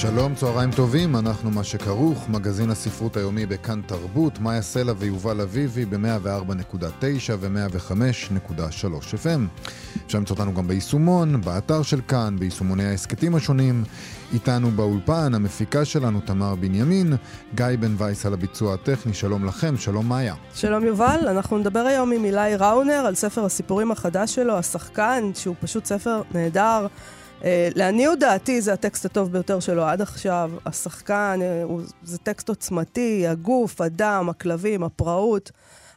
שלום, צהריים טובים, אנחנו מה שכרוך, מגזין הספרות היומי בכאן תרבות, מאיה סלע ויובל אביבי ב-104.9 ו-105.3 FM. אפשר למצוא אותנו גם ביישומון, באתר של כאן, ביישומוני ההסכתים השונים. איתנו באולפן, המפיקה שלנו תמר בנימין, גיא בן וייס על הביצוע הטכני, שלום לכם, שלום מאיה. שלום יובל, אנחנו נדבר היום עם אילי ראונר על ספר הסיפורים החדש שלו, השחקן, שהוא פשוט ספר נהדר. Uh, לעניות דעתי זה הטקסט הטוב ביותר שלו עד עכשיו. השחקן, הוא, זה טקסט עוצמתי, הגוף, הדם, הכלבים, הפראות,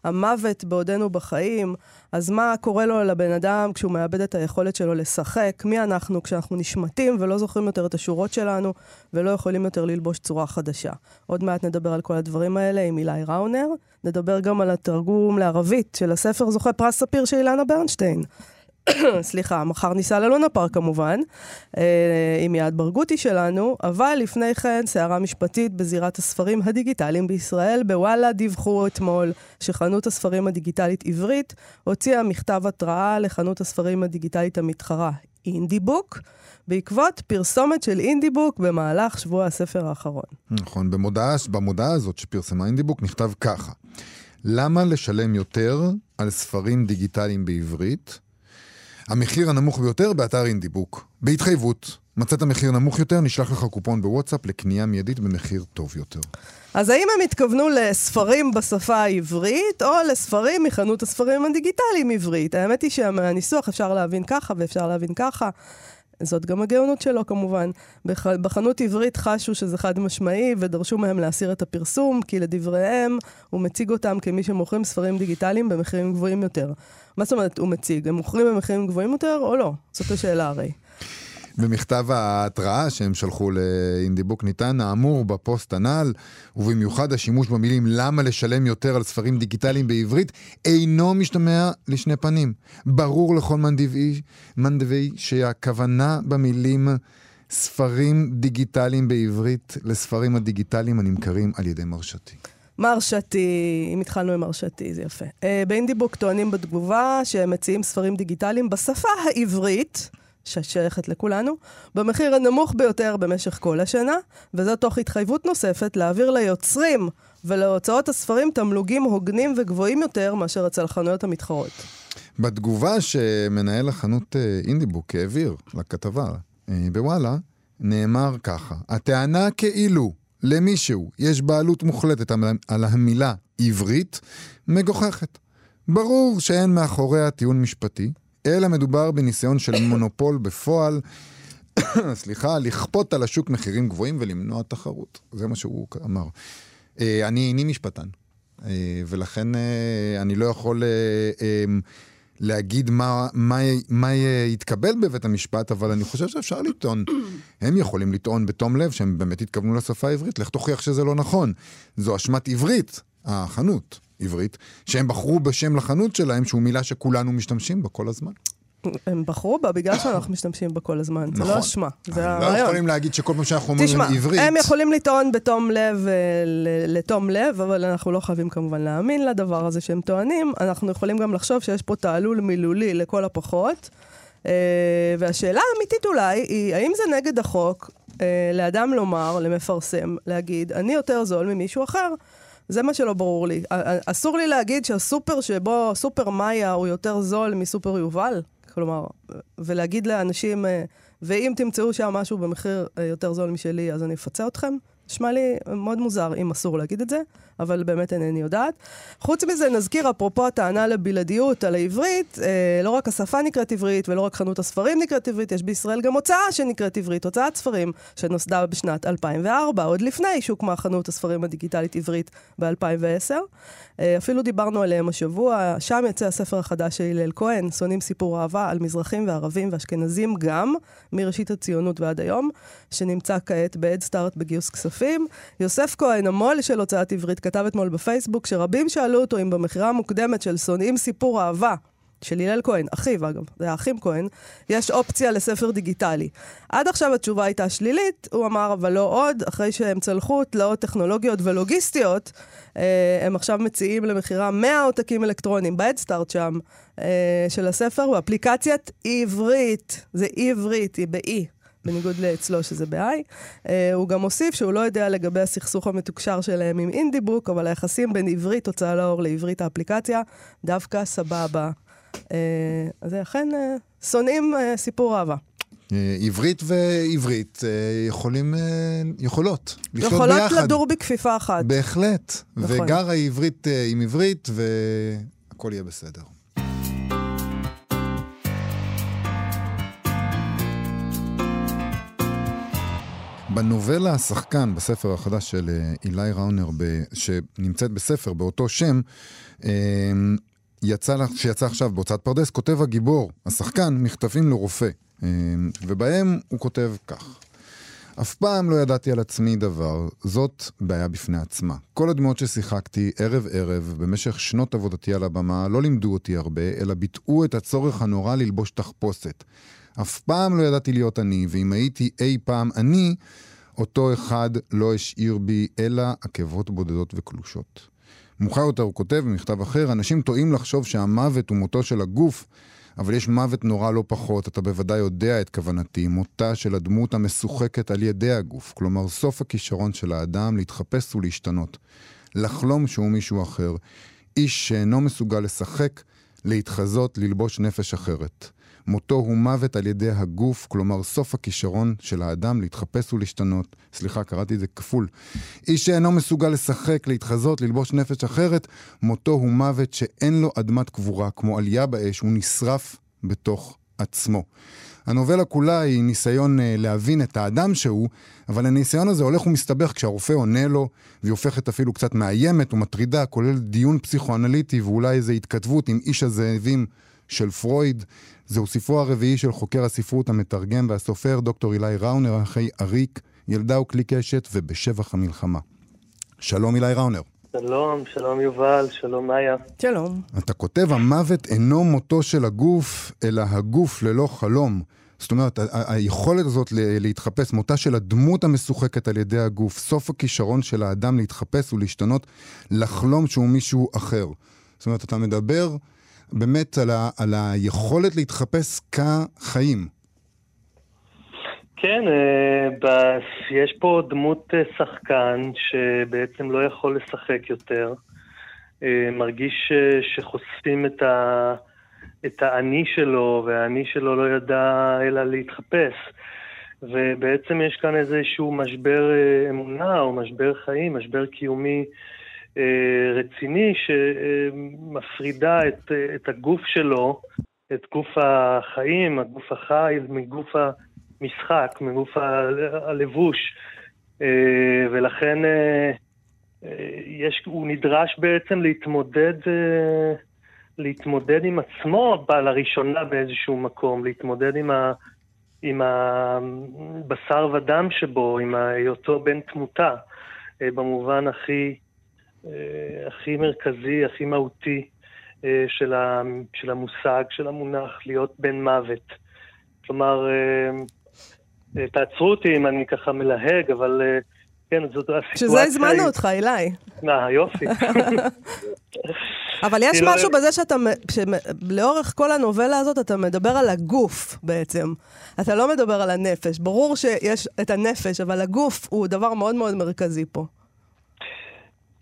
המוות בעודנו בחיים. אז מה קורה לו לבן אדם כשהוא מאבד את היכולת שלו לשחק? מי אנחנו כשאנחנו נשמטים ולא זוכרים יותר את השורות שלנו ולא יכולים יותר ללבוש צורה חדשה? עוד מעט נדבר על כל הדברים האלה עם אילי ראונר. נדבר גם על התרגום לערבית של הספר זוכה פרס ספיר של אילנה ברנשטיין. סליחה, מחר ניסע ללונה פארק כמובן, אה, עם יעד ברגותי שלנו, אבל לפני כן, סערה משפטית בזירת הספרים הדיגיטליים בישראל. בוואלה דיווחו אתמול שחנות הספרים הדיגיטלית עברית הוציאה מכתב התראה לחנות הספרים הדיגיטלית המתחרה אינדי בוק. בעקבות פרסומת של אינדי בוק במהלך שבוע הספר האחרון. נכון, במודעה, במודעה הזאת שפרסמה אינדי בוק נכתב ככה: למה לשלם יותר על ספרים דיגיטליים בעברית? המחיר הנמוך ביותר באתר אינדיבוק. בהתחייבות, מצאת מחיר נמוך יותר, נשלח לך קופון בוואטסאפ לקנייה מיידית במחיר טוב יותר. אז האם הם התכוונו לספרים בשפה העברית, או לספרים מחנות הספרים הדיגיטליים עברית? האמת היא שמהניסוח אפשר להבין ככה ואפשר להבין ככה. זאת גם הגאונות שלו כמובן. בח... בחנות עברית חשו שזה חד משמעי ודרשו מהם להסיר את הפרסום, כי לדבריהם הוא מציג אותם כמי שמוכרים ספרים דיגיטליים במחירים גבוהים יותר. מה זאת אומרת הוא מציג? הם מוכרים במחירים גבוהים יותר או לא? זאת השאלה הרי. במכתב ההתראה שהם שלחו לאינדיבוק ניתן האמור בפוסט הנ"ל, ובמיוחד השימוש במילים למה לשלם יותר על ספרים דיגיטליים בעברית, אינו משתמע לשני פנים. ברור לכל מנדבי, מנדבי שהכוונה במילים ספרים דיגיטליים בעברית לספרים הדיגיטליים הנמכרים על ידי מרשתי. מרשתי, אם התחלנו עם מרשתי, זה יפה. Uh, באינדיבוק טוענים בתגובה שהם מציעים ספרים דיגיטליים בשפה העברית. ששייכת לכולנו, במחיר הנמוך ביותר במשך כל השנה, וזאת תוך התחייבות נוספת להעביר ליוצרים ולהוצאות הספרים תמלוגים הוגנים וגבוהים יותר מאשר אצל החנויות המתחרות. בתגובה שמנהל החנות אה, אינדיבוק העביר לכתבה אה, בוואלה, נאמר ככה: הטענה כאילו למישהו יש בעלות מוחלטת על המילה עברית, מגוחכת. ברור שאין מאחוריה טיעון משפטי, אלא מדובר בניסיון של מונופול בפועל, סליחה, לכפות על השוק מחירים גבוהים ולמנוע תחרות. זה מה שהוא אמר. אה, אני איני משפטן, אה, ולכן אה, אני לא יכול להגיד מה, מה, מה יתקבל בבית המשפט, אבל אני חושב שאפשר לטעון. הם יכולים לטעון בתום לב שהם באמת התכוונו לשפה העברית, לך תוכיח שזה לא נכון. זו אשמת עברית, החנות. עברית, שהם בחרו בשם לחנות שלהם, שהוא מילה שכולנו משתמשים בה כל הזמן. הם בחרו בה בגלל שאנחנו משתמשים בה כל הזמן, נכון. זה לא אשמה, זה הרעיון. לא יכולים להגיד שכל פעם שאנחנו אומרים תשמע, עברית... תשמע, הם יכולים לטעון בתום לב, אה, לתום לב, אבל אנחנו לא חייבים כמובן להאמין לדבר הזה שהם טוענים. אנחנו יכולים גם לחשוב שיש פה תעלול מילולי לכל הפחות. אה, והשאלה האמיתית אולי היא, האם זה נגד החוק אה, לאדם לומר, למפרסם, להגיד, אני יותר זול ממישהו אחר? זה מה שלא ברור לי. אסור לי להגיד שהסופר שבו, סופר מאיה הוא יותר זול מסופר יובל? כלומר, ולהגיד לאנשים, אה, ואם תמצאו שם משהו במחיר אה, יותר זול משלי, אז אני אפצה אתכם? נשמע לי מאוד מוזר אם אסור להגיד את זה, אבל באמת אינני יודעת. חוץ מזה, נזכיר, אפרופו הטענה לבלעדיות על העברית, אה, לא רק השפה נקראת עברית ולא רק חנות הספרים נקראת עברית, יש בישראל גם הוצאה שנקראת עברית, הוצאת ספרים, שנוסדה בשנת 2004, עוד לפני שהוקמה חנות הספרים הדיגיטלית עברית ב-2010. אה, אפילו דיברנו עליהם השבוע, שם יצא הספר החדש של הלל כהן, שונאים סיפור אהבה על מזרחים וערבים ואשכנזים גם, מראשית הציונות ועד היום, שנמצא כעת ב-Head Start בגיוס כספים. יוסף כהן, המו"ל של הוצאת עברית, כתב אתמול בפייסבוק שרבים שאלו אותו אם במכירה המוקדמת של שונאים סיפור אהבה, של הלל כהן, אחיו אגב, זה האחים כהן, יש אופציה לספר דיגיטלי. עד עכשיו התשובה הייתה שלילית, הוא אמר, אבל לא עוד, אחרי שהם צלחו תלאות טכנולוגיות ולוגיסטיות, אה, הם עכשיו מציעים למכירה 100 עותקים אלקטרונים בהדסטארט שם, אה, של הספר, הוא אפליקציית עברית, זה עברית, היא באי. בניגוד לאצלו שזה ב-I. Uh, הוא גם הוסיף שהוא לא יודע לגבי הסכסוך המתוקשר שלהם עם אינדיבוק, אבל היחסים בין עברית הוצאה לאור לעברית האפליקציה, דווקא סבבה. אה, אז אכן אה, שונאים אה, סיפור אהבה. עברית ועברית יכולים, יכולות לחיות יכולות ביחד. יכולות לדור בכפיפה אחת. בהחלט. נכון. וגרה עברית עם עברית, והכל יהיה בסדר. בנובלה השחקן, בספר החדש של אילי ראונר, שנמצאת בספר באותו שם, יצא, שיצא עכשיו בהוצאת פרדס, כותב הגיבור, השחקן, מכתבים לרופא. אה, ובהם הוא כותב כך: אף פעם לא ידעתי על עצמי דבר, זאת בעיה בפני עצמה. כל הדמות ששיחקתי ערב-ערב במשך שנות עבודתי על הבמה לא לימדו אותי הרבה, אלא ביטאו את הצורך הנורא ללבוש תחפושת. אף פעם לא ידעתי להיות אני, ואם הייתי אי פעם אני, אותו אחד לא השאיר בי אלא עקבות בודדות וקלושות. מאוחר יותר הוא כותב במכתב אחר, אנשים טועים לחשוב שהמוות הוא מותו של הגוף, אבל יש מוות נורא לא פחות, אתה בוודאי יודע את כוונתי, מותה של הדמות המשוחקת על ידי הגוף, כלומר סוף הכישרון של האדם להתחפש ולהשתנות, לחלום שהוא מישהו אחר, איש שאינו מסוגל לשחק, להתחזות, ללבוש נפש אחרת. מותו הוא מוות על ידי הגוף, כלומר סוף הכישרון של האדם להתחפש ולהשתנות. סליחה, קראתי את זה כפול. איש שאינו מסוגל לשחק, להתחזות, ללבוש נפש אחרת, מותו הוא מוות שאין לו אדמת קבורה, כמו עלייה באש, הוא נשרף בתוך עצמו. הנובלה כולה היא ניסיון uh, להבין את האדם שהוא, אבל הניסיון הזה הולך ומסתבך כשהרופא עונה לו, והיא הופכת אפילו קצת מאיימת ומטרידה, כולל דיון פסיכואנליטי ואולי איזו התכתבות עם איש הזאבים של פרויד. זהו ספרו הרביעי של חוקר הספרות, המתרגם והסופר דוקטור אילי ראונר, אחי אריק, ילדה וכלי קשת ובשבח המלחמה. שלום אילי ראונר. שלום, שלום יובל, שלום מאיה. שלום. אתה כותב, המוות אינו מותו של הגוף, אלא הגוף ללא חלום. זאת אומרת, היכולת הזאת להתחפש, מותה של הדמות המשוחקת על ידי הגוף, סוף הכישרון של האדם להתחפש ולהשתנות, לחלום שהוא מישהו אחר. זאת אומרת, אתה מדבר באמת על, ה, על היכולת להתחפש כחיים. כן, אה, יש פה דמות אה, שחקן שבעצם לא יכול לשחק יותר. אה, מרגיש שחושפים את, ה, את האני שלו, והאני שלו לא ידע אלא להתחפש. ובעצם יש כאן איזשהו משבר אמונה או משבר חיים, משבר קיומי רציני שמפרידה את, את הגוף שלו, את גוף החיים, הגוף החי, מגוף המשחק, מגוף הלבוש. אה, ולכן אה, יש, הוא נדרש בעצם להתמודד, להתמודד עם עצמו לראשונה באיזשהו מקום, להתמודד עם, ה, עם הבשר ודם שבו, עם היותו בן תמותה, במובן הכי... אה, הכי מרכזי, הכי מהותי אה, של, ה, של המושג, של המונח להיות בן מוות. כלומר, אה, תעצרו אותי אם אני ככה מלהג, אבל כן, זאת הסיטואציה... שזה הזמנו אותך, אילי. אה, יופי. אבל יש משהו בזה שאתה, לאורך כל הנובלה הזאת אתה מדבר על הגוף בעצם. אתה לא מדבר על הנפש. ברור שיש את הנפש, אבל הגוף הוא דבר מאוד מאוד מרכזי פה.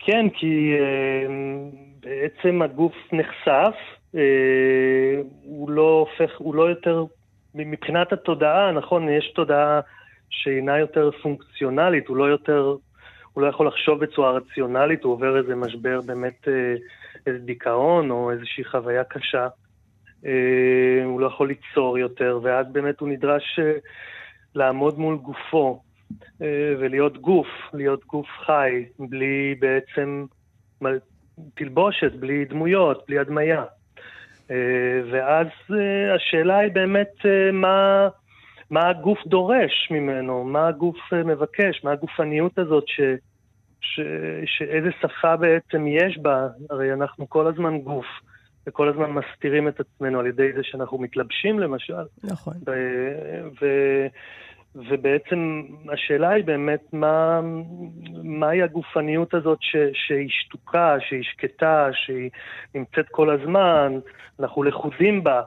כן, כי אה, בעצם הגוף נחשף, אה, הוא לא הופך, הוא לא יותר, מבחינת התודעה, נכון, יש תודעה שאינה יותר פונקציונלית, הוא לא יותר, הוא לא יכול לחשוב בצורה רציונלית, הוא עובר איזה משבר באמת, אה, איזה דיכאון או איזושהי חוויה קשה. הוא לא יכול ליצור יותר, ואז באמת הוא נדרש לעמוד מול גופו. אה, ולהיות גוף, להיות גוף חי, בלי בעצם תלבושת, בלי דמויות, בלי הדמיה. אה, ואז אה, השאלה היא באמת מה, מה הגוף דורש ממנו, מה הגוף מבקש, מה הגופניות הזאת, ש, ש, שאיזה שפה בעצם יש בה, הרי אנחנו כל הזמן גוף. וכל הזמן מסתירים את עצמנו על ידי זה שאנחנו מתלבשים למשל. נכון. ו, ו, ובעצם השאלה היא באמת מה, מהי הגופניות הזאת ש, שהיא שתוקה, שהיא שקטה, שהיא נמצאת כל הזמן, אנחנו לכודים בה.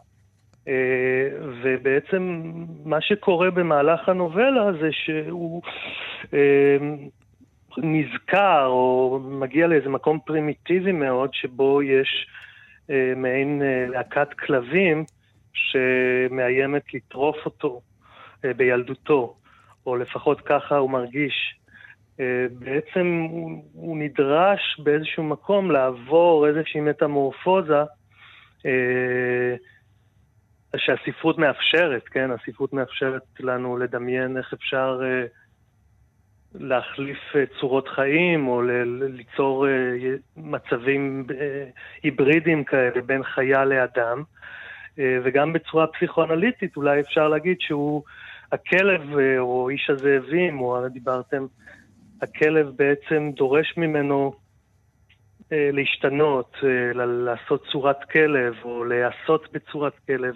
אה, ובעצם מה שקורה במהלך הנובלה זה שהוא אה, נזכר או מגיע לאיזה מקום פרימיטיבי מאוד שבו יש אה, מעין להקת כלבים שמאיימת לטרוף אותו. אה, בילדותו, או לפחות ככה הוא מרגיש. אה, בעצם הוא, הוא נדרש באיזשהו מקום לעבור איזושהי מטמורפוזה אה, שהספרות מאפשרת, כן? הספרות מאפשרת לנו לדמיין איך אפשר להחליף צורות חיים או ליצור מצבים היברידיים כאלה בין חיה לאדם. וגם בצורה פסיכואנליטית אולי אפשר להגיד שהוא הכלב, אה, או איש הזאבים, או דיברתם, הכלב בעצם דורש ממנו אה, להשתנות, אה, לעשות צורת כלב, או להיעשות בצורת כלב.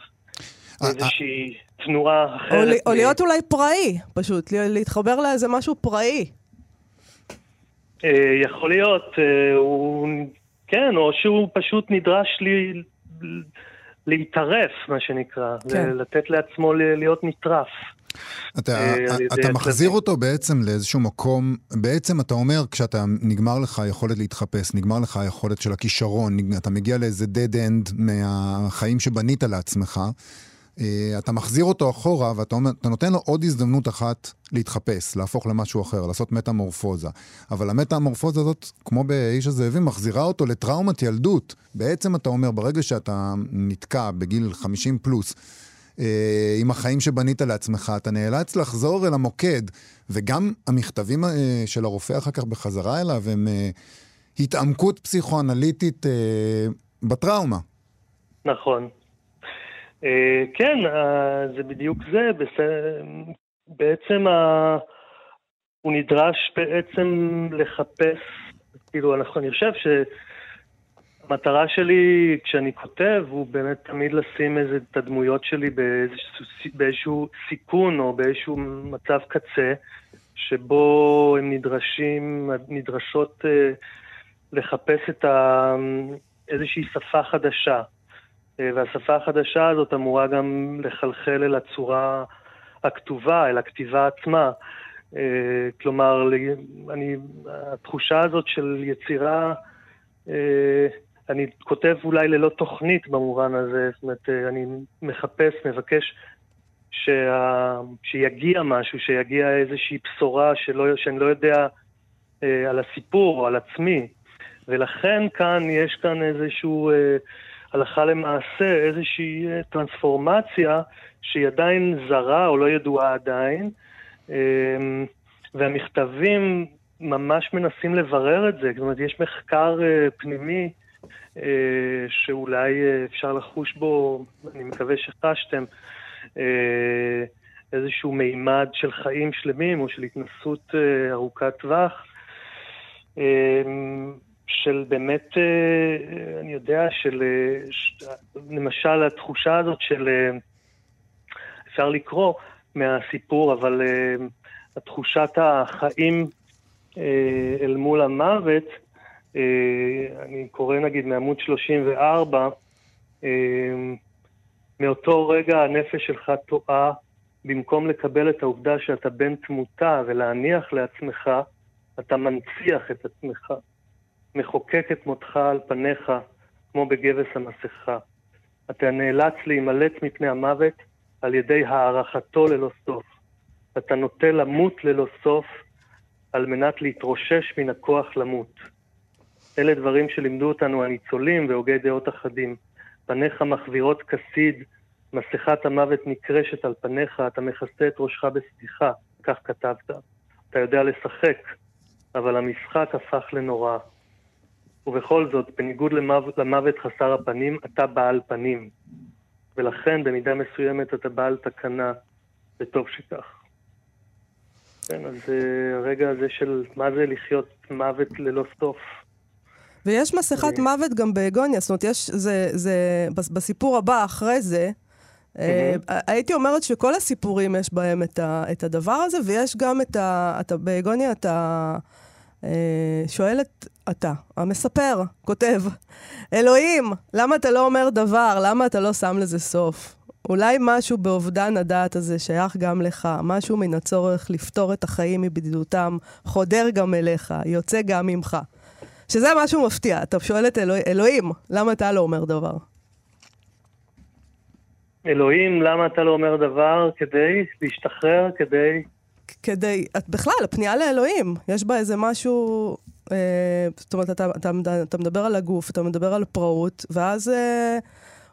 איזושהי תנועה אחרת. או, או להיות אולי פראי, פשוט, להתחבר לאיזה משהו פראי. יכול להיות, הוא, כן, או שהוא פשוט נדרש לי, להתערף, מה שנקרא, כן. לתת לעצמו להיות נטרף. אתה, אה, אתה מחזיר אותו בעצם לאיזשהו מקום, בעצם אתה אומר, כשאתה נגמר לך היכולת להתחפש, נגמר לך היכולת של הכישרון, אתה מגיע לאיזה dead end מהחיים שבנית לעצמך, אתה מחזיר אותו אחורה ואתה נותן לו עוד הזדמנות אחת להתחפש, להפוך למשהו אחר, לעשות מטמורפוזה. אבל המטמורפוזה הזאת, כמו באיש הזאבים, מחזירה אותו לטראומת ילדות. בעצם אתה אומר, ברגע שאתה נתקע בגיל 50 פלוס, אה, עם החיים שבנית לעצמך, אתה נאלץ לחזור אל המוקד, וגם המכתבים אה, של הרופא אחר כך בחזרה אליו הם אה, התעמקות פסיכואנליטית אה, בטראומה. נכון. אה, כן, אה, זה בדיוק זה. בעצם ה... הוא נדרש בעצם לחפש, כאילו, אני חושב ש... המטרה שלי כשאני כותב הוא באמת תמיד לשים איזה, את הדמויות שלי באיזשהו, באיזשהו סיכון או באיזשהו מצב קצה, שבו הן נדרשים, נדרשות אה, לחפש את ה, איזושהי שפה חדשה. אה, והשפה החדשה הזאת אמורה גם לחלחל אל הצורה הכתובה, אל הכתיבה עצמה. אה, כלומר, אני, התחושה הזאת של יצירה אה, אני כותב אולי ללא תוכנית במובן הזה, זאת אומרת, אני מחפש, מבקש שה... שיגיע משהו, שיגיע איזושהי בשורה שלא, שאני לא יודע על הסיפור או על עצמי. ולכן כאן, יש כאן איזשהו, אה, הלכה למעשה, איזושהי אה, טרנספורמציה שהיא עדיין זרה או לא ידועה עדיין, אה, והמכתבים ממש מנסים לברר את זה. זאת אומרת, יש מחקר אה, פנימי אה, שאולי אפשר לחוש בו, אני מקווה שחשתם, איזשהו מימד של חיים שלמים או של התנסות ארוכת טווח, של באמת, אני יודע, של למשל התחושה הזאת של, אפשר לקרוא מהסיפור, אבל תחושת החיים אל מול המוות, אה, אני קורא נגיד מעמוד 34, אה, מאותו רגע הנפש שלך טועה, במקום לקבל את העובדה שאתה בן תמותה ולהניח לעצמך, אתה מנציח את עצמך, מחוקק את מותך על פניך, כמו בגבס המסכה. אתה נאלץ להימלט מפני המוות על ידי הערכתו ללא סוף. אתה נוטה למות ללא סוף על מנת להתרושש מן הכוח למות. אלה דברים שלימדו אותנו הניצולים והוגי דעות אחדים. פניך מחבירות כסיד, מסכת המוות נקרשת על פניך, אתה מכסה את ראשך בסליחה, כך כתבת. אתה יודע לשחק, אבל המשחק הפך לנורא. ובכל זאת, בניגוד למוות, למוות חסר הפנים, אתה בעל פנים. ולכן, במידה מסוימת, אתה בעל תקנה. וטוב שכך. כן, אז אה, הרגע הזה של מה זה לחיות מוות ללא סוף. ויש מסכת מוות גם באגוניה, זאת אומרת, יש, זה, זה, בסיפור הבא, אחרי זה, mm-hmm. הייתי אומרת שכל הסיפורים יש בהם את, ה, את הדבר הזה, ויש גם את ה... אתה, באגוניה אתה אה, שואל את... אתה, המספר, כותב, אלוהים, למה אתה לא אומר דבר? למה אתה לא שם לזה סוף? אולי משהו באובדן הדעת הזה שייך גם לך, משהו מן הצורך לפתור את החיים מבדידותם, חודר גם אליך, יוצא גם ממך. שזה משהו מפתיע. אתה שואל את אלוה... אלוהים, למה אתה לא אומר דבר? אלוהים, למה אתה לא אומר דבר? כדי להשתחרר, כדי... כדי, את בכלל, הפנייה לאלוהים, יש בה איזה משהו, אה, זאת אומרת, אתה, אתה, אתה מדבר על הגוף, אתה מדבר על פראות, ואז אה,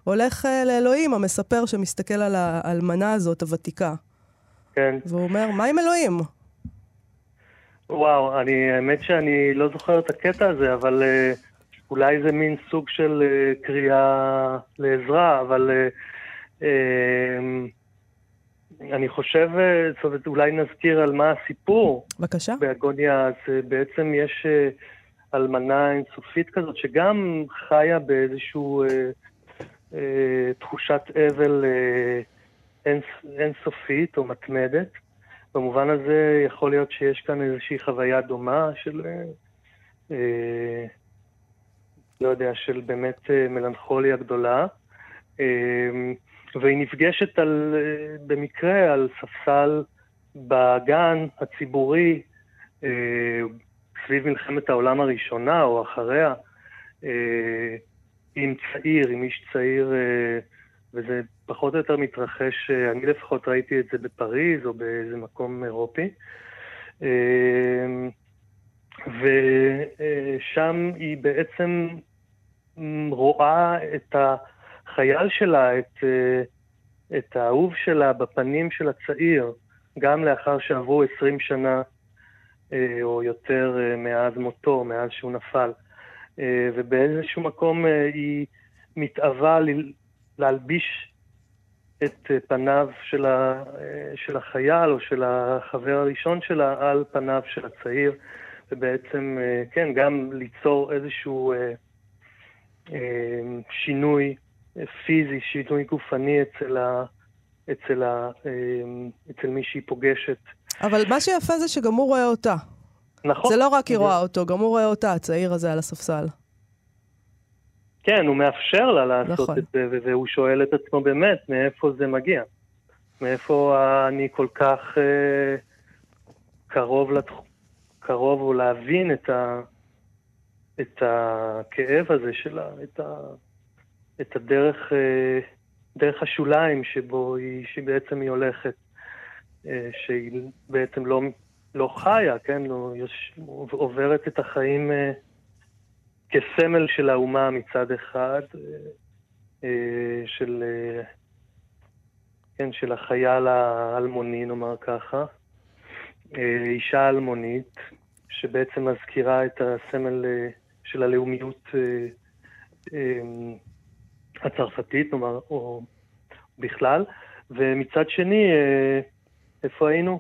הולך אה, לאלוהים, המספר שמסתכל על האלמנה הזאת, הוותיקה. כן. והוא אומר, מה עם אלוהים? וואו, אני, האמת שאני לא זוכר את הקטע הזה, אבל אה, אולי זה מין סוג של אה, קריאה לעזרה, אבל... אה, אה, אני חושב, אה, זאת אומרת, אולי נזכיר על מה הסיפור. בבקשה. באגוניה, אז אה, בעצם יש אה, אלמנה אינסופית כזאת, שגם חיה באיזושהי אה, אה, תחושת אבל אה, אינס, אינסופית או מתמדת. במובן הזה יכול להיות שיש כאן איזושהי חוויה דומה של, אה, אה, לא יודע, של באמת אה, מלנכוליה גדולה. אה, והיא נפגשת על, אה, במקרה על ספסל בגן הציבורי אה, סביב מלחמת העולם הראשונה או אחריה, אה, עם צעיר, עם איש צעיר, וזה פחות או יותר מתרחש, אני לפחות ראיתי את זה בפריז או באיזה מקום אירופי. ושם היא בעצם רואה את. החייל שלה, את, את האהוב שלה בפנים של הצעיר, גם לאחר שעברו 20 שנה אה, או יותר אה, מאז מותו, מאז שהוא נפל. ובאיזשהו מקום היא מתאווה להלביש את פניו של, ה, של החייל או של החבר הראשון שלה על פניו של הצעיר, ובעצם, כן, גם ליצור איזשהו שינוי פיזי, שינוי גופני אצל, ה, אצל, ה, אמ, אצל מי שהיא פוגשת. אבל מה שיפה זה שגם הוא רואה אותה. נכון. זה לא רק היא רואה אותו, גם הוא רואה אותה, הצעיר הזה על הספסל. כן, הוא מאפשר לה לעשות נכון. את זה, והוא שואל את עצמו באמת, מאיפה זה מגיע? מאיפה אני כל כך אה, קרוב, לתח... קרוב או להבין את, ה... את הכאב הזה שלה, את ה... את הדרך, אה, דרך השוליים שבו היא, שבעצם היא הולכת, אה, שהיא בעצם לא, לא חיה, כן? לא, יש, עוברת את החיים אה, כסמל של האומה מצד אחד, של, כן, של החייל האלמוני, נאמר ככה, אישה אלמונית, שבעצם מזכירה את הסמל של הלאומיות הצרפתית, נאמר, או בכלל, ומצד שני, אה, איפה היינו?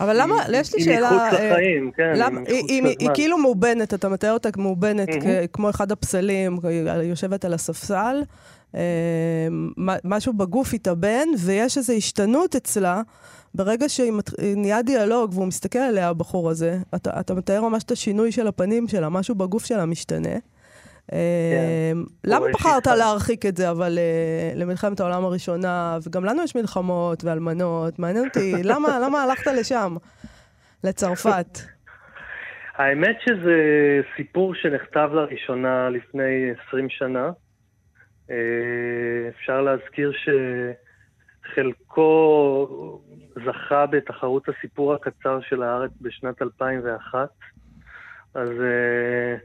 אבל למה, יש לי שאלה... היא מחוץ אה, לחיים, כן, למה, היא, היא, היא, היא כאילו מאובנת, אתה מתאר אותה מאובנת, mm-hmm. כמו אחד הפסלים, היא יושבת על הספסל, אה, משהו בגוף התאבן, ויש איזו השתנות אצלה. ברגע שנהיה דיאלוג והוא מסתכל עליה, הבחור הזה, אתה, אתה מתאר ממש את השינוי של הפנים שלה, משהו בגוף שלה משתנה. כן. למה בחרת להרחיק את זה, אבל אה, למלחמת העולם הראשונה, וגם לנו יש מלחמות ואלמנות, מעניין אותי, למה הלכת לשם, לצרפת? האמת שזה סיפור שנכתב לראשונה לפני 20 שנה. אה, אפשר להזכיר שחלקו זכה בתחרות הסיפור הקצר של הארץ בשנת 2001. אז אה,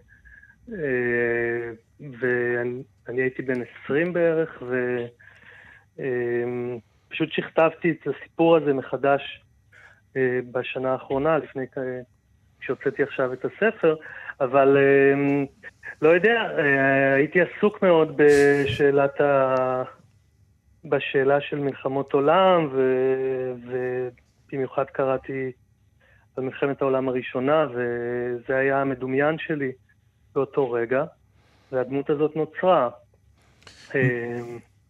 ואני הייתי בן 20 בערך, ופשוט שכתבתי את הסיפור הזה מחדש אה, בשנה האחרונה, לפני, כשהוצאתי עכשיו את הספר, אבל לא יודע, אה, הייתי עסוק מאוד בשאלת ה... בשאלה של מלחמות עולם, ו... ובמיוחד קראתי על מלחמת העולם הראשונה, וזה היה המדומיין שלי באותו רגע, והדמות הזאת נוצרה.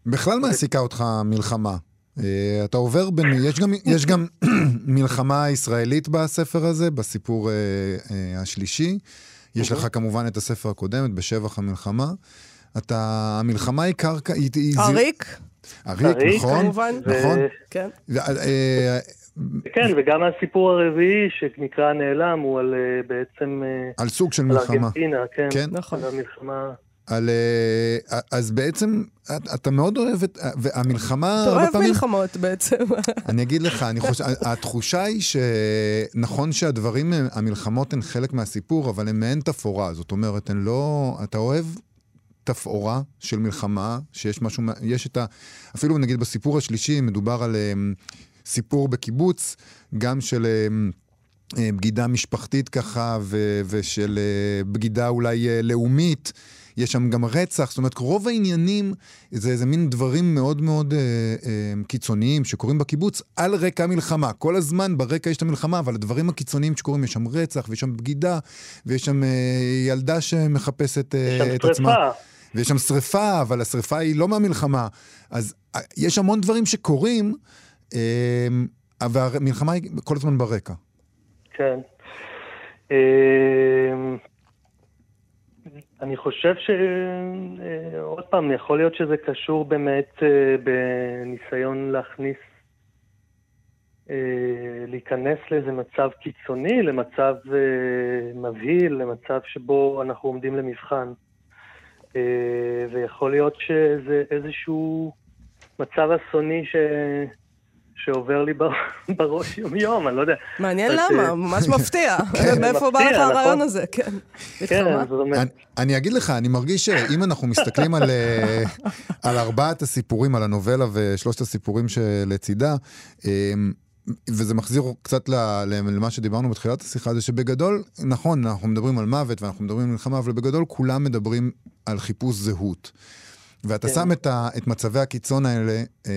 בכלל מעסיקה אותך מלחמה. אה, אתה עובר בין... יש גם, יש גם מלחמה ישראלית בספר הזה, בסיפור uh, uh, השלישי. יש לך כמובן את הספר הקודם, בשבח המלחמה. אתה... המלחמה היא קרקע... אריק. אריק, נכון. כמובן. נכון. כן. כן, וגם הסיפור הרביעי שנקרא נעלם הוא על בעצם... על סוג של מלחמה. על ארגנטינה, כן. כן. נכון. על המלחמה... על, אז בעצם אתה מאוד אוהב את, והמלחמה... אתה אוהב פעמים, מלחמות בעצם. אני אגיד לך, אני חושב, התחושה היא שנכון שהדברים, המלחמות הן חלק מהסיפור, אבל הן מעין תפאורה. זאת אומרת, הן לא... אתה אוהב תפאורה של מלחמה, שיש משהו, יש את ה... אפילו נגיד בסיפור השלישי מדובר על סיפור בקיבוץ, גם של... בגידה משפחתית ככה, ו- ושל בגידה אולי לאומית. יש שם גם רצח, זאת אומרת, רוב העניינים זה איזה מין דברים מאוד מאוד אה, אה, קיצוניים שקורים בקיבוץ על רקע המלחמה. כל הזמן ברקע יש את המלחמה, אבל הדברים הקיצוניים שקורים, יש שם רצח, ויש שם בגידה, ויש שם אה, ילדה שמחפשת אה, את עצמה. ויש שם שריפה, אבל השריפה היא לא מהמלחמה. אז אה, יש המון דברים שקורים, אה, והמלחמה היא כל הזמן ברקע. כן. אה... אני חושב שעוד אה, פעם, יכול להיות שזה קשור באמת אה, בניסיון להכניס, אה, להיכנס לאיזה מצב קיצוני, למצב מבהיל, למצב שבו אנחנו עומדים למבחן. ויכול להיות שזה איזשהו מצב אסוני ש... שעובר לי בראש יום-יום, אני לא יודע. מעניין למה, ממש מפתיע. כן. מאיפה בא לך הרעיון נכון. הזה, כן. כן, זאת אומרת... אני אגיד לך, אני מרגיש שאם אנחנו מסתכלים אה, על ארבעת הסיפורים, על הנובלה ושלושת הסיפורים שלצידה, אמ, וזה מחזיר קצת למה שדיברנו בתחילת השיחה, זה שבגדול, נכון, אנחנו מדברים על מוות ואנחנו מדברים על מלחמה, אבל בגדול כולם מדברים על חיפוש זהות. ואתה כן. שם את, ה, את מצבי הקיצון האלה, אמ,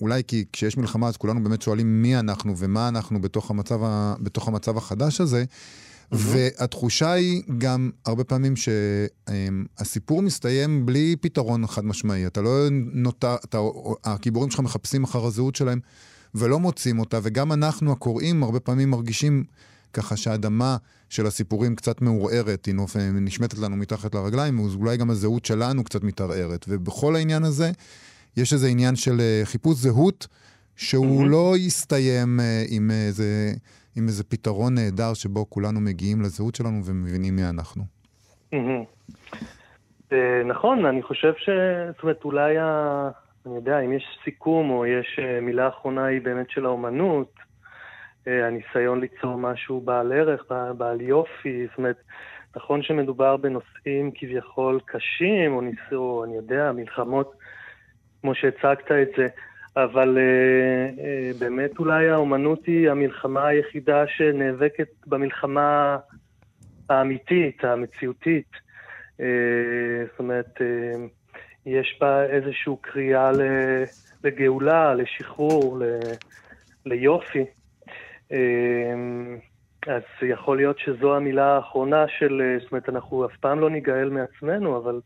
אולי כי כשיש מלחמה אז כולנו באמת שואלים מי אנחנו ומה אנחנו בתוך המצב, ה, בתוך המצב החדש הזה. Mm-hmm. והתחושה היא גם הרבה פעמים שהסיפור מסתיים בלי פתרון חד משמעי. אתה לא נותר, אתה, הגיבורים שלך מחפשים אחר הזהות שלהם ולא מוצאים אותה, וגם אנחנו הקוראים הרבה פעמים מרגישים ככה שהאדמה של הסיפורים קצת מעורערת, היא נשמטת לנו מתחת לרגליים, אולי גם הזהות שלנו קצת מתערערת. ובכל העניין הזה, יש איזה עניין של אה, חיפוש זהות, שהוא mm-hmm. לא יסתיים אה, עם איזה, עם איזה פתרון נהדר שבו כולנו מגיעים לזהות שלנו ומבינים מי אנחנו. Mm-hmm. נכון, אני חושב ש... זאת אומרת, אולי, ה... אני יודע, אם יש סיכום או יש מילה אחרונה היא באמת של האומנות, הניסיון ליצור משהו בעל ערך, בעל יופי, זאת אומרת, נכון שמדובר בנושאים כביכול קשים, או ניסו, אני יודע, מלחמות, כמו שהצגת את זה, אבל uh, uh, באמת אולי האומנות היא המלחמה היחידה שנאבקת במלחמה האמיתית, המציאותית. Uh, זאת אומרת, uh, יש בה איזושהי קריאה לגאולה, לשחרור, ליופי. אמ, אז יכול להיות שזו המילה האחרונה של, אה, זאת אומרת, אנחנו אף פעם לא ניגאל מעצמנו, אבל,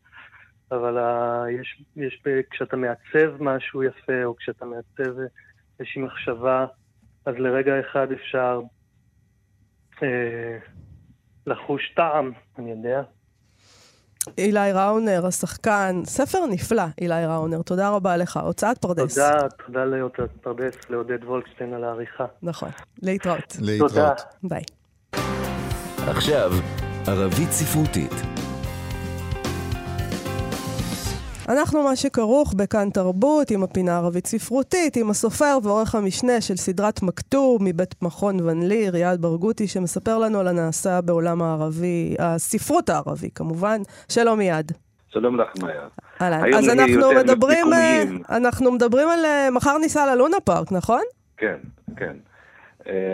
אבל ה, יש, יש, כשאתה מעצב משהו יפה, או כשאתה מעצב איזושהי מחשבה, אז לרגע אחד אפשר אה, לחוש טעם, אני יודע. אילי ראונר, השחקן, ספר נפלא, אילי ראונר, תודה רבה לך. הוצאת פרדס. תודה, תודה להוצאת פרדס, לעודד וולקשטיין על העריכה. נכון, להתראות. להתראות. ביי. עכשיו, ערבית ספרותית. אנחנו ב"מה שכרוך" בכאן תרבות, עם הפינה הערבית ספרותית, עם הסופר ועורך המשנה של סדרת מכתוב מבית מכון ון ליר, יעד ברגותי, שמספר לנו על הנעשה בעולם הערבי, הספרות הערבי כמובן. שלום יעד. שלום לך, מאיה. אהלן. אז אנחנו מדברים, אה, אנחנו מדברים על אה, מחר ניסע ללונה פארק, נכון? כן, כן.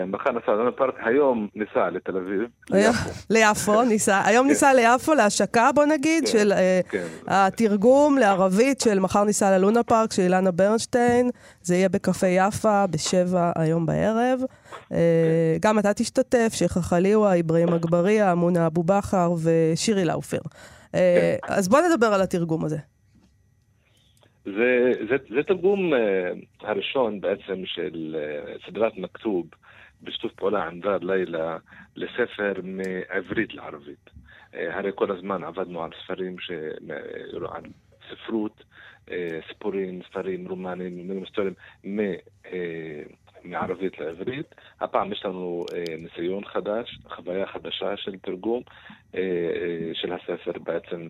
מחר נסע ללונה פארק, היום ניסע לתל אביב, ליפו. ליפו, ניסה, היום כן. ניסה ליפו להשקה, בוא נגיד, כן, של אה, כן. התרגום לערבית של מחר ניסע ללונה פארק של אילנה ברנשטיין. זה יהיה בקפה יפה בשבע היום בערב. אה, גם אתה תשתתף, שייח' חליוה, אברהים אגבאריה, מונה אבו בכר ושירי לאופר. אה, אז בוא נדבר על התרגום הזה. זה, זה, זה תרגום אה, הראשון בעצם של אה, סדרת מכתוב בשיתוף פעולה עם דר לילה לספר מעברית לערבית. אה, הרי כל הזמן עבדנו על ספרים, ש... אה, על ספרות, אה, סיפורים, ספרים רומנים, מילים היסטוריים, מ... מערבית לעברית. הפעם יש לנו ניסיון חדש, חוויה חדשה של תרגום של הספר בעצם,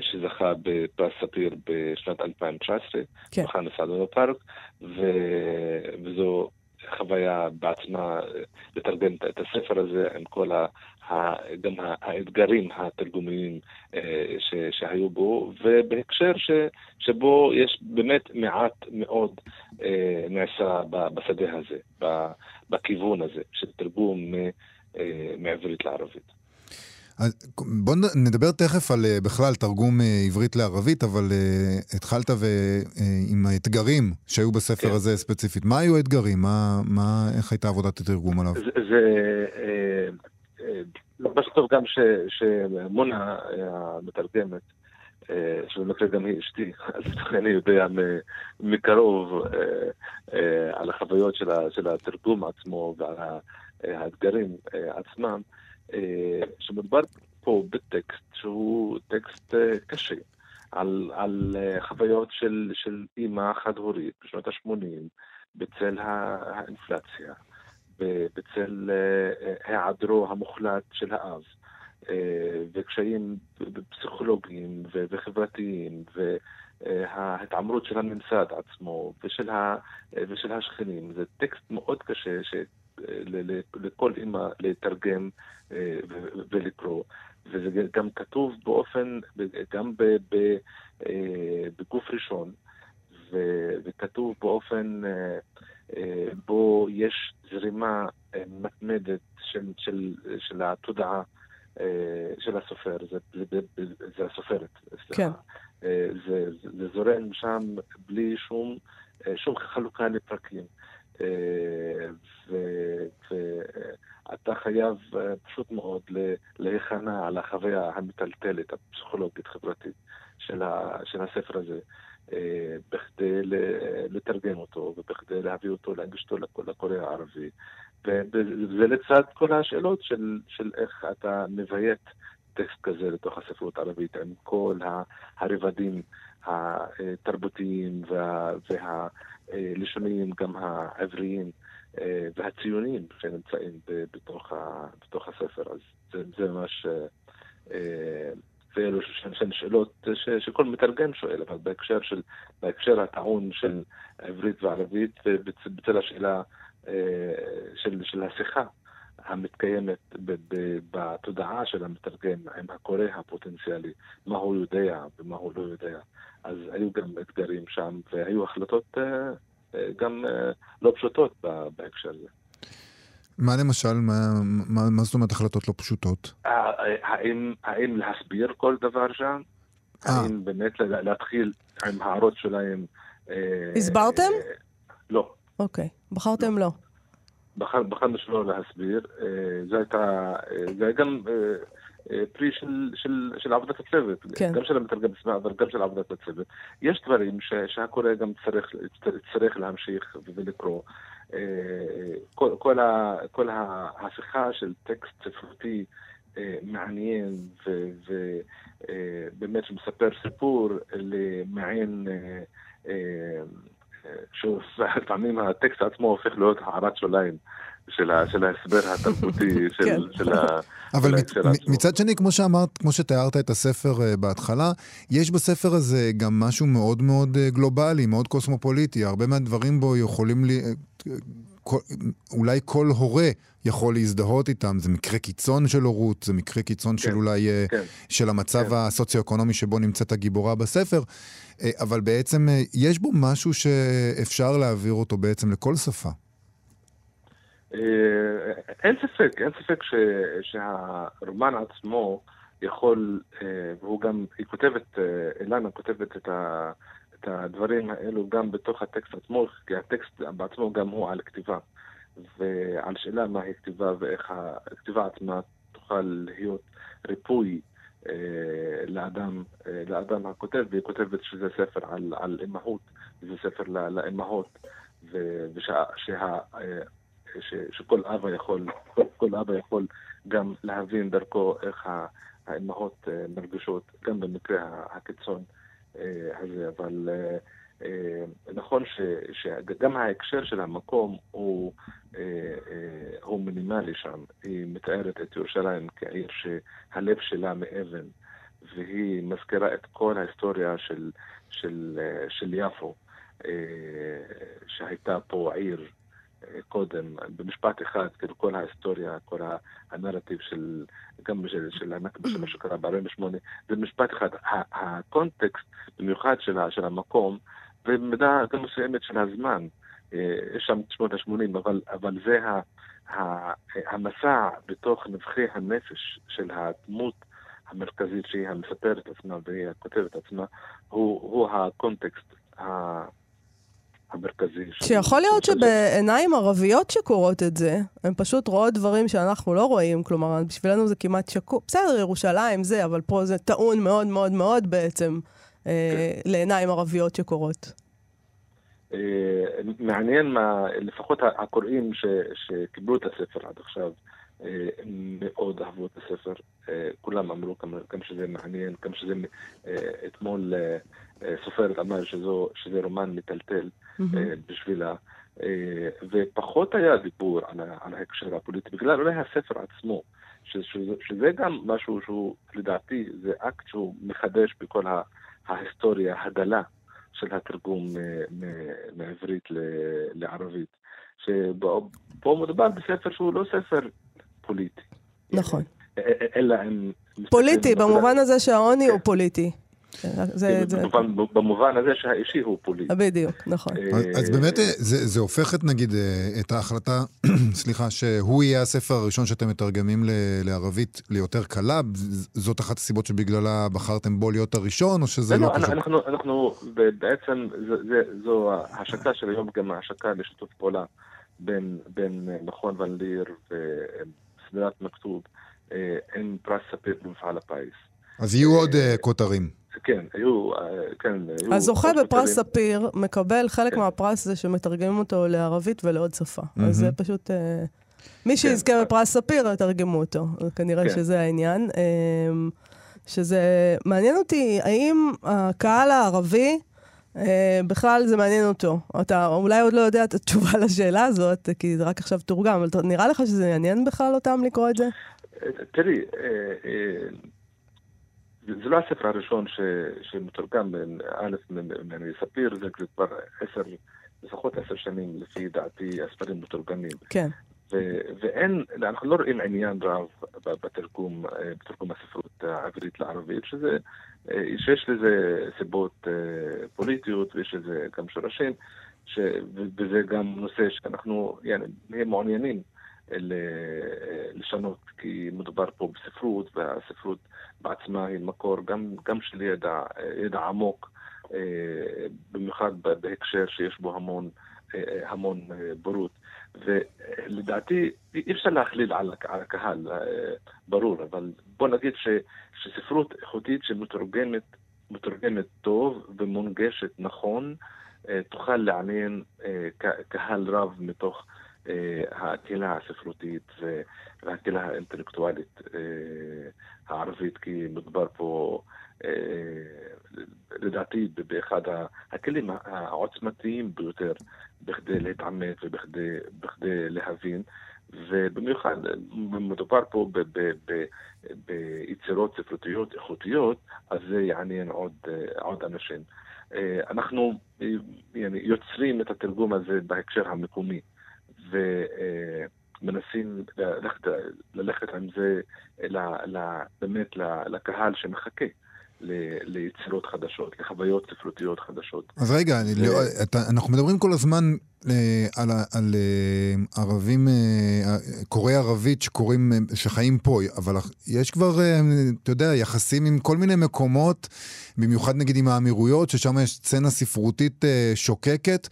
שזכה בפרס ספיר בשנת 2019, כן. בפארק, ו... וזו חוויה בעצמה לתרגם את הספר הזה עם כל ה... גם האתגרים התרגומיים אה, ש... שהיו בו, ובהקשר ש... שבו יש באמת מעט מאוד אה, נעשה בשדה הזה, בכיוון הזה של תרגום אה, מעברית לערבית. בואו נדבר תכף על אה, בכלל תרגום אה, עברית לערבית, אבל אה, התחלת ו, עם האתגרים שהיו בספר כן. הזה ספציפית. מה היו האתגרים? מה, מה, איך הייתה עבודת התרגום עליו? זה, זה אה, מה שטוב גם ש, שמונה המתרגמת, שבמקרה גם היא אשתי, אז אני יודע מקרוב על החוויות של, התרגום עצמו ועל האתגרים עצמם, שמדובר פה בטקסט שהוא טקסט אה, קשה. על, על אה, חוויות של, של אימא חד-הורית בשנות ה-80 בצל האינפלציה, בצל אה, אה, היעדרו המוחלט של האב, אה, וקשיים פסיכולוגיים ו- וחברתיים, וההתעמרות של הממסד עצמו ושל, ה- אה, ושל השכנים. זה טקסט מאוד קשה לכל אימא לתרגם אה, ולקרוא, וזה גם כתוב באופן, גם אה, בגוף ראשון, וכתוב באופן אה, בו יש זרימה מתמדת של, של, של התודעה של הסופר, זה, זה, זה, הסופרת. כן. זה, זה, זה זורם שם בלי שום, שום חלוקה לפרקים. ואתה חייב אה, פשוט מאוד להיכנע על החוויה המטלטלת, הפסיכולוגית-חברתית של, הספר הזה, אה, בכדי לתרגם אותו ובכדי להביא אותו, להנגיש אותו לקורא הערבי. וזה לצד כל השאלות של, של איך אתה מביית טקסט כזה לתוך הספרות הערבית, עם כל הרבדים התרבותיים וה, והלשוניים, גם העבריים אה, והציוניים שנמצאים בתוך, ה, בתוך הספר. אז זה, זה ממש... אה, אה, ואלו שהן שאלות ש, שכל מתרגם שואל, אבל בהקשר, של, בהקשר הטעון של עברית וערבית, בצל השאלה של, של השיחה המתקיימת בתודעה של המתרגם עם הקורא הפוטנציאלי, מה הוא יודע ומה הוא לא יודע. אז היו גם אתגרים שם, והיו החלטות אה, אה, גם אה, לא פשוטות בהקשר הזה. מה למשל, מה, מה, מה זאת אומרת החלטות לא פשוטות? אה, האם, האם להסביר כל דבר שם? אה. האם באמת לה- להתחיל עם הערות שלהם? אה, הסברתם? אה, לא. אוקיי, בחרתם לא. בחר- בחרנו שלא להסביר. אה, זה הייתה, אה, זה היה גם אה, פרי של, של, של עבודת הצוות. כן. גם של המתרגם עצמה, אבל גם של עבודת הצוות. יש דברים ש, שהקורא גם צריך, צריך להמשיך ולקרוא. כל, כל, ה, כל ההפיכה של טקסט ספרותי מעניין ובאמת שמספר סיפור למעין שוב, לפעמים הטקסט עצמו הופך להיות הערת שוליים של, ה, של ההסבר התרבותי של, כן. של, ה, אבל מצ. מצד שני, כמו שאמרת, כמו שתיארת את הספר uh, בהתחלה, יש בספר הזה גם משהו מאוד מאוד uh, גלובלי, מאוד קוסמופוליטי. הרבה מהדברים בו יכולים לי... Uh, כל, אולי כל הורה יכול להזדהות איתם. זה מקרה קיצון של הורות, זה מקרה קיצון של כן, אולי... uh, כן. של המצב כן. הסוציו-אקונומי שבו נמצאת הגיבורה בספר, אה, אבל בעצם אה, יש בו משהו שאפשר להעביר אותו בעצם לכל שפה. אה, אין ספק, אין ספק ש, שהרומן עצמו יכול, אה, והוא גם, היא כותבת, אה, אילנה כותבת את, ה, את הדברים האלו גם בתוך הטקסט עצמו, כי הטקסט בעצמו גם הוא על כתיבה. ועל שאלה מהי כתיבה ואיך הכתיבה עצמה תוכל להיות ריפוי אה, לאדם, אה, לאדם הכותב, והיא כותבת שזה ספר על, על אימהות, זה ספר לאימהות, ושה, שה, אה, שכל אבא יכול, כל, אבא יכול גם להבין דרכו איך האימהות מרגישות, גם במקרה הקיצון הזה, אבל נכון ש, שגם ההקשר של המקום הוא, הוא מינימלי שם. היא מתארת את ירושלים כעיר שהלב שלה מאבן, והיא מזכירה את כל ההיסטוריה של, של, של יפו. אה, שהייתה פה עיר אה, קודם, במשפט אחד, כאילו כל ההיסטוריה, כל הנרטיב של, גם של, של הנכבה של מה שקרה ב-48, זה משפט אחד. הקונטקסט, במיוחד של, של המקום, ובמידה גם מסוימת של הזמן, אה, יש שם שנות ה-80, אבל, אבל זה ה, ה, המסע בתוך נבחי הנפש של הדמות המרכזית שהיא המספרת עצמה והיא הכותבת עצמה, הוא, הוא הקונטקסט. המרכזי. שיכול להיות שבעיניים ערביות שקורות את זה, הן פשוט רואות דברים שאנחנו לא רואים, כלומר, בשבילנו זה כמעט שקוף. בסדר, ירושלים זה, אבל פה זה טעון מאוד מאוד מאוד בעצם אה, כן. לעיניים ערביות שקורות. אה, מעניין מה, לפחות הקוראים ש, שקיבלו את הספר עד עכשיו, מאוד אהבו את הספר. אה, כולם אמרו כמה, שזה מעניין, כמה שזה... אה, אתמול סופרת אמר שזו, שזה רומן מטלטל. בשבילה. ופחות היה דיבור על, על ההקשר הפוליטי, בגלל אולי הספר עצמו, שזה, שזה גם משהו שהוא, לדעתי, זה אקט שהוא מחדש בכל ההיסטוריה הדלה של התרגום מעברית לערבית. שפה מדובר בספר שהוא לא ספר פוליטי. נכון. אלא הם... פוליטי, במובן הזה שהעוני הוא כן. פוליטי. זה... במובן הזה שהאישי הוא פוליטי. בדיוק, נכון. אה, אז באמת אה, זה, הופך את, נגיד, אה, את ההחלטה, סליחה, שהוא יהיה הספר הראשון שאתם מתרגמים ל, לערבית ליותר קלה? זאת אחת הסיבות שבגללה בחרתם בו להיות הראשון, או שזה לא, לא קשור? אנחנו, בעצם, זו ההשקה של היום, גם ההשקה לשיתוף פעולה בין מכון ון ליר סדרת מכתוב אה, עם פרס ספיר במפעל הפיס. אז יהיו עוד אה, כותרים. כן, היו, אה, כן, היו... הזוכה בפרס ספיר מקבל חלק כן. מהפרס זה שמתרגמים אותו לערבית ולעוד שפה. אז זה פשוט... מי כן. שיזכה בפרס ספיר, יתרגמו אותו. כנראה כן. שזה העניין. שזה מעניין אותי, האם הקהל הערבי... Uh, בכלל זה מעניין אותו. אתה אולי עוד לא יודע את התשובה לשאלה הזאת, כי זה רק עכשיו תורגם, אבל נראה לך שזה יעניין בכלל אותם לקרוא את זה? תראי, אה, אה, זה לא הספר הראשון ש, שמתורגם, א', מספיר, זה כבר עשר, לפחות עשר שנים, לפי דעתי, הספרים מתורגמים. כן. ואין, אנחנו לא רואים עניין רב בתרגום, בתרגום הספרות העברית לערבית, שזה אה, שיש לזה סיבות אה, פוליטיות ויש לזה גם שורשים, ש... וזה גם נושא שאנחנו יעני, נהיה מעוניינים אה, לשנות, כי מדובר פה בספרות, והספרות בעצמה היא מקור גם, גם של ידע, ידע עמוק, במיוחד בהקשר שיש בו המון, המון בורות. ולדעתי אי אפשר להכליל על, על הקהל, אה, ברור, אבל בוא נגיד ש, שספרות איכותית שמתורגמת מתורגמת טוב ומונגשת נכון, אה, תוכל לעניין אה, קהל רב מתוך הקהילה הספרותית והקהילה האינטלקטואלית הערבית, כי מדובר פה לדעתי באחד הכלים העוצמתיים ביותר בכדי להתעמת ובכדי להבין, ובמיוחד מדובר פה ביצירות ספרותיות איכותיות, אז זה יעניין עוד, עוד אנשים. אנחנו יוצרים את התרגום הזה בהקשר המקומי, ומנסים ללכת, ללכת עם זה באמת לקהל שמחכה ליצירות חדשות, לחוויות ספרותיות חדשות. אז רגע, אני, לא, אתה, אנחנו מדברים כל הזמן אה, על, על אה, ערבים, אה, קוראי ערבית שקוראים, שחיים פה, אבל יש כבר, אתה יודע, יחסים עם כל מיני מקומות, במיוחד נגיד עם האמירויות, ששם יש סצנה ספרותית שוקקת.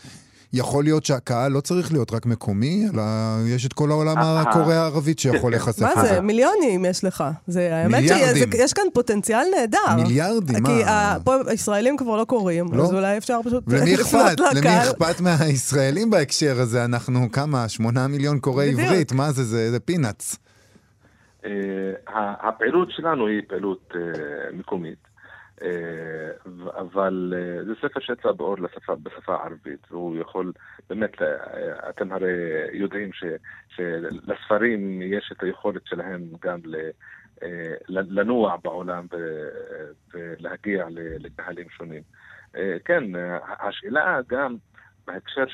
יכול להיות שהקהל לא צריך להיות רק מקומי, אלא יש את כל העולם הקורא הערבית שיכול להיחשף לזה. מה זה? מיליונים יש לך. זה, האמת שיש כאן פוטנציאל נהדר. מיליארדים, מה? כי פה הישראלים כבר לא קוראים, לא? אז אולי אפשר פשוט לפנות לקהל. למי אכפת מהישראלים בהקשר הזה? אנחנו כמה? שמונה מיליון קוראי עברית, מה זה? זה פינאץ. אה, הפעילות שלנו היא פעילות אה, מקומית. אה, אבל אה, זה ספר שיצא באור לשפה, בשפה הערבית, והוא יכול, באמת, אה, אתם הרי יודעים ש, שלספרים יש את היכולת שלהם גם ל, לנוע בעולם ולהגיע לקהלים שונים. כן, השאלה גם בהקשר,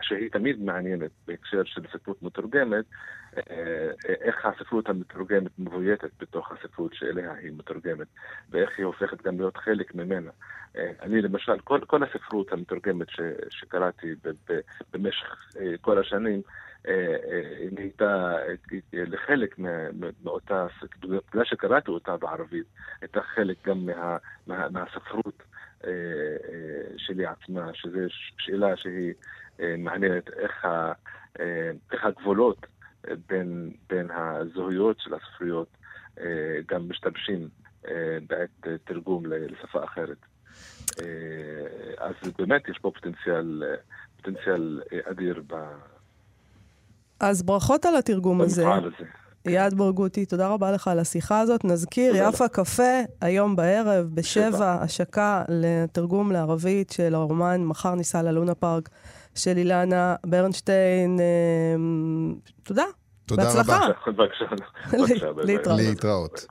שהיא תמיד מעניינת, בהקשר של ספרות מתורגמת, איך הספרות המתורגמת מבויתת בתוך הספרות שאליה היא מתורגמת, ואיך היא הופכת גם להיות חלק ממנה. אה, אני למשל, כל, כל הספרות המתורגמת ש, שקראתי ב, ב, במשך אה, כל השנים, היא נהייתה לחלק מאותה, בגלל שקראתי אותה בערבית, הייתה חלק גם מה, מה, מהספרות שלי עצמה, שזו שאלה שהיא מעניינת, איך, ה, איך הגבולות בין, בין הזהויות של הספריות גם משתמשים בעת תרגום לשפה אחרת. אז באמת יש פה פוטנציאל, פוטנציאל אדיר ב... אז ברכות על התרגום הזה. הזה. יעד ברגותי, תודה רבה לך על השיחה הזאת. נזכיר, יפה קפה, היום בערב, בשבע, השקה לתרגום לערבית של הרומן "מחר ניסע ללונה פארק" של אילנה ברנשטיין. תודה. תודה בהצלחה. רבה. בבקשה. להתראות. להתראות.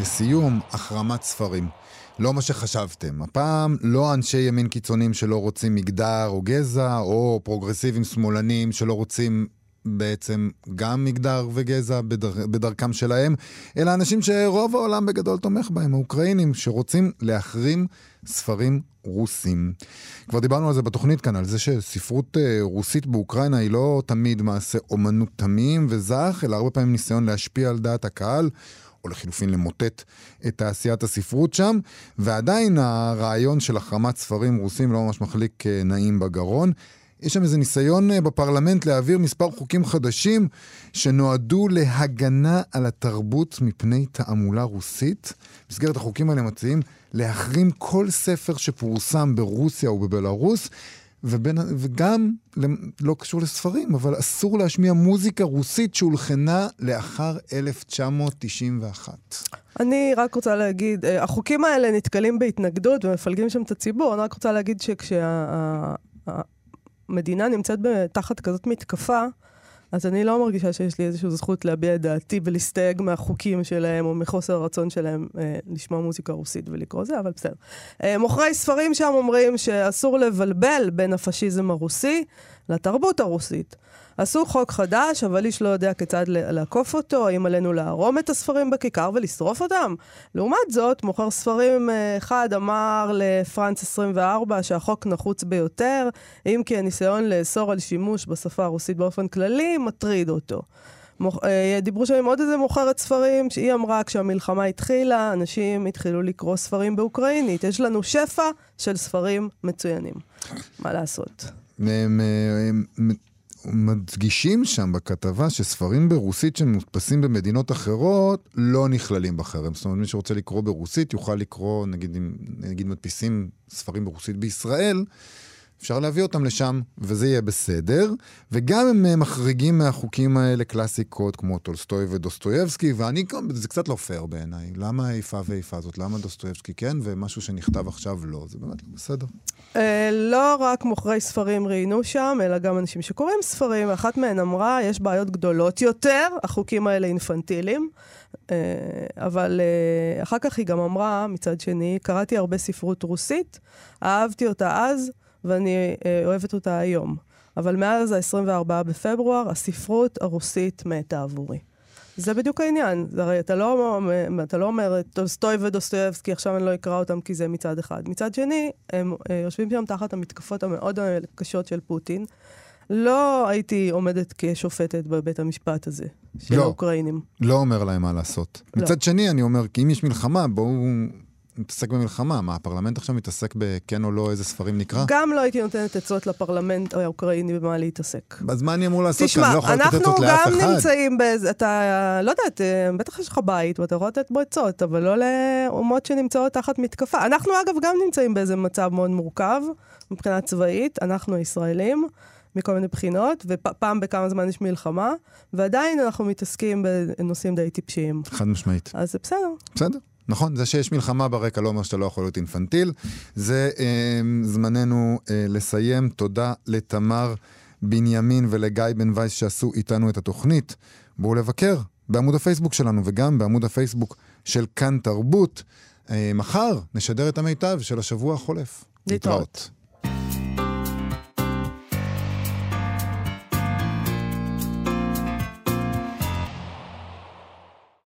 לסיום, החרמת ספרים. לא מה שחשבתם. הפעם לא אנשי ימין קיצוניים שלא רוצים מגדר או גזע, או פרוגרסיבים שמאלנים שלא רוצים בעצם גם מגדר וגזע בדר... בדרכם שלהם, אלא אנשים שרוב העולם בגדול תומך בהם, האוקראינים, שרוצים להחרים ספרים רוסים. כבר דיברנו על זה בתוכנית כאן, על זה שספרות uh, רוסית באוקראינה היא לא תמיד מעשה אומנות תמים וזך, אלא הרבה פעמים ניסיון להשפיע על דעת הקהל. או לחילופין למוטט את תעשיית הספרות שם, ועדיין הרעיון של החרמת ספרים רוסים לא ממש מחליק uh, נעים בגרון. יש שם איזה ניסיון אה, בפרלמנט להעביר מספר חוקים חדשים שנועדו להגנה על התרבות מפני תעמולה רוסית. במסגרת החוקים האלה מציעים להחרים כל ספר שפורסם ברוסיה ובבלארוס, ובין, וגם, לא קשור לספרים, אבל אסור להשמיע מוזיקה רוסית שהולחנה לאחר 1991. אני רק רוצה להגיד, אה, החוקים האלה נתקלים בהתנגדות ומפלגים שם את הציבור, אני רק רוצה להגיד שכשה... המדינה נמצאת תחת כזאת מתקפה, אז אני לא מרגישה שיש לי איזושהי זכות להביע את דעתי ולהסתייג מהחוקים שלהם או מחוסר הרצון שלהם אה, לשמוע מוזיקה רוסית ולקרוא זה, אבל בסדר. אה, מוכרי ספרים שם אומרים שאסור לבלבל בין הפשיזם הרוסי לתרבות הרוסית. עשו חוק חדש, אבל איש לא יודע כיצד לעקוף אותו, האם עלינו לערום את הספרים בכיכר ולשרוף אותם? לעומת זאת, מוכר ספרים אה, אחד אמר לפרנץ 24 שהחוק נחוץ ביותר, אם כי הניסיון לאסור על שימוש בשפה הרוסית באופן כללי מטריד אותו. אה, דיברו שם עם עוד איזה מוכרת ספרים, שהיא אמרה, כשהמלחמה התחילה, אנשים התחילו לקרוא ספרים באוקראינית. יש לנו שפע של ספרים מצוינים. מה לעשות? הם, הם, הם מדגישים שם בכתבה שספרים ברוסית שמודפסים במדינות אחרות לא נכללים בחרם. זאת אומרת, מי שרוצה לקרוא ברוסית יוכל לקרוא, נגיד, נגיד מדפיסים ספרים ברוסית בישראל, אפשר להביא אותם לשם, וזה יהיה בסדר. וגם הם אה, מחריגים מהחוקים האלה קלאסיקות כמו טולסטוי ודוסטויבסקי, ואני, זה קצת לא פייר בעיניי. למה האיפה ואיפה הזאת? למה דוסטויבסקי כן, ומשהו שנכתב עכשיו לא? זה באמת לא בסדר. אה, לא רק מוכרי ספרים ראיינו שם, אלא גם אנשים שקוראים ספרים. אחת מהן אמרה, יש בעיות גדולות יותר, החוקים האלה אינפנטיליים. אה, אבל אחר כך היא גם אמרה, מצד שני, קראתי הרבה ספרות רוסית, אהבתי אותה אז, ואני אה, אוהבת אותה היום. אבל מאז ה-24 בפברואר, הספרות הרוסית מתה עבורי. זה בדיוק העניין. הרי אתה לא, אתה לא אומר טולסטוי ודוסטויבסקי, עכשיו אני לא אקרא אותם כי זה מצד אחד. מצד שני, הם אה, יושבים שם תחת המתקפות המאוד קשות של פוטין. לא הייתי עומדת כשופטת בבית המשפט הזה, של לא. האוקראינים. לא אומר להם מה לעשות. לא. מצד שני, אני אומר, כי אם יש מלחמה, בואו נתעסק במלחמה. מה, הפרלמנט עכשיו מתעסק בכן או לא, איזה ספרים נקרא? גם לא הייתי נותנת עצות לפרלמנט האוקראיני במה להתעסק. אז מה אני אמור לעשות? תשמע, אני לא יכול לתת אנחנו עצות לאף גם אחד. נמצאים באיזה, אתה, לא יודעת, בטח יש לך בית ואתה יכול לתת בו עצות, אבל לא לאומות שנמצאות תחת מתקפה. אנחנו אגב גם נמצאים באיזה מצב מאוד מורכב, מבחינה צבאית, אנחנו הישראלים, מכל מיני בחינות, ופעם בכמה זמן יש מלחמה, ועדיין אנחנו מתעסקים בנושאים די טיפשיים. חד משמעית. אז זה בסדר. בסדר. נכון, זה שיש מלחמה ברקע לא אומר שאתה לא יכול להיות אינפנטיל. זה אה, זמננו אה, לסיים. תודה לתמר בנימין ולגיא בן וייס שעשו איתנו את התוכנית. בואו לבקר בעמוד הפייסבוק שלנו וגם בעמוד הפייסבוק של כאן תרבות. אה, מחר נשדר את המיטב של השבוע החולף. להתראות.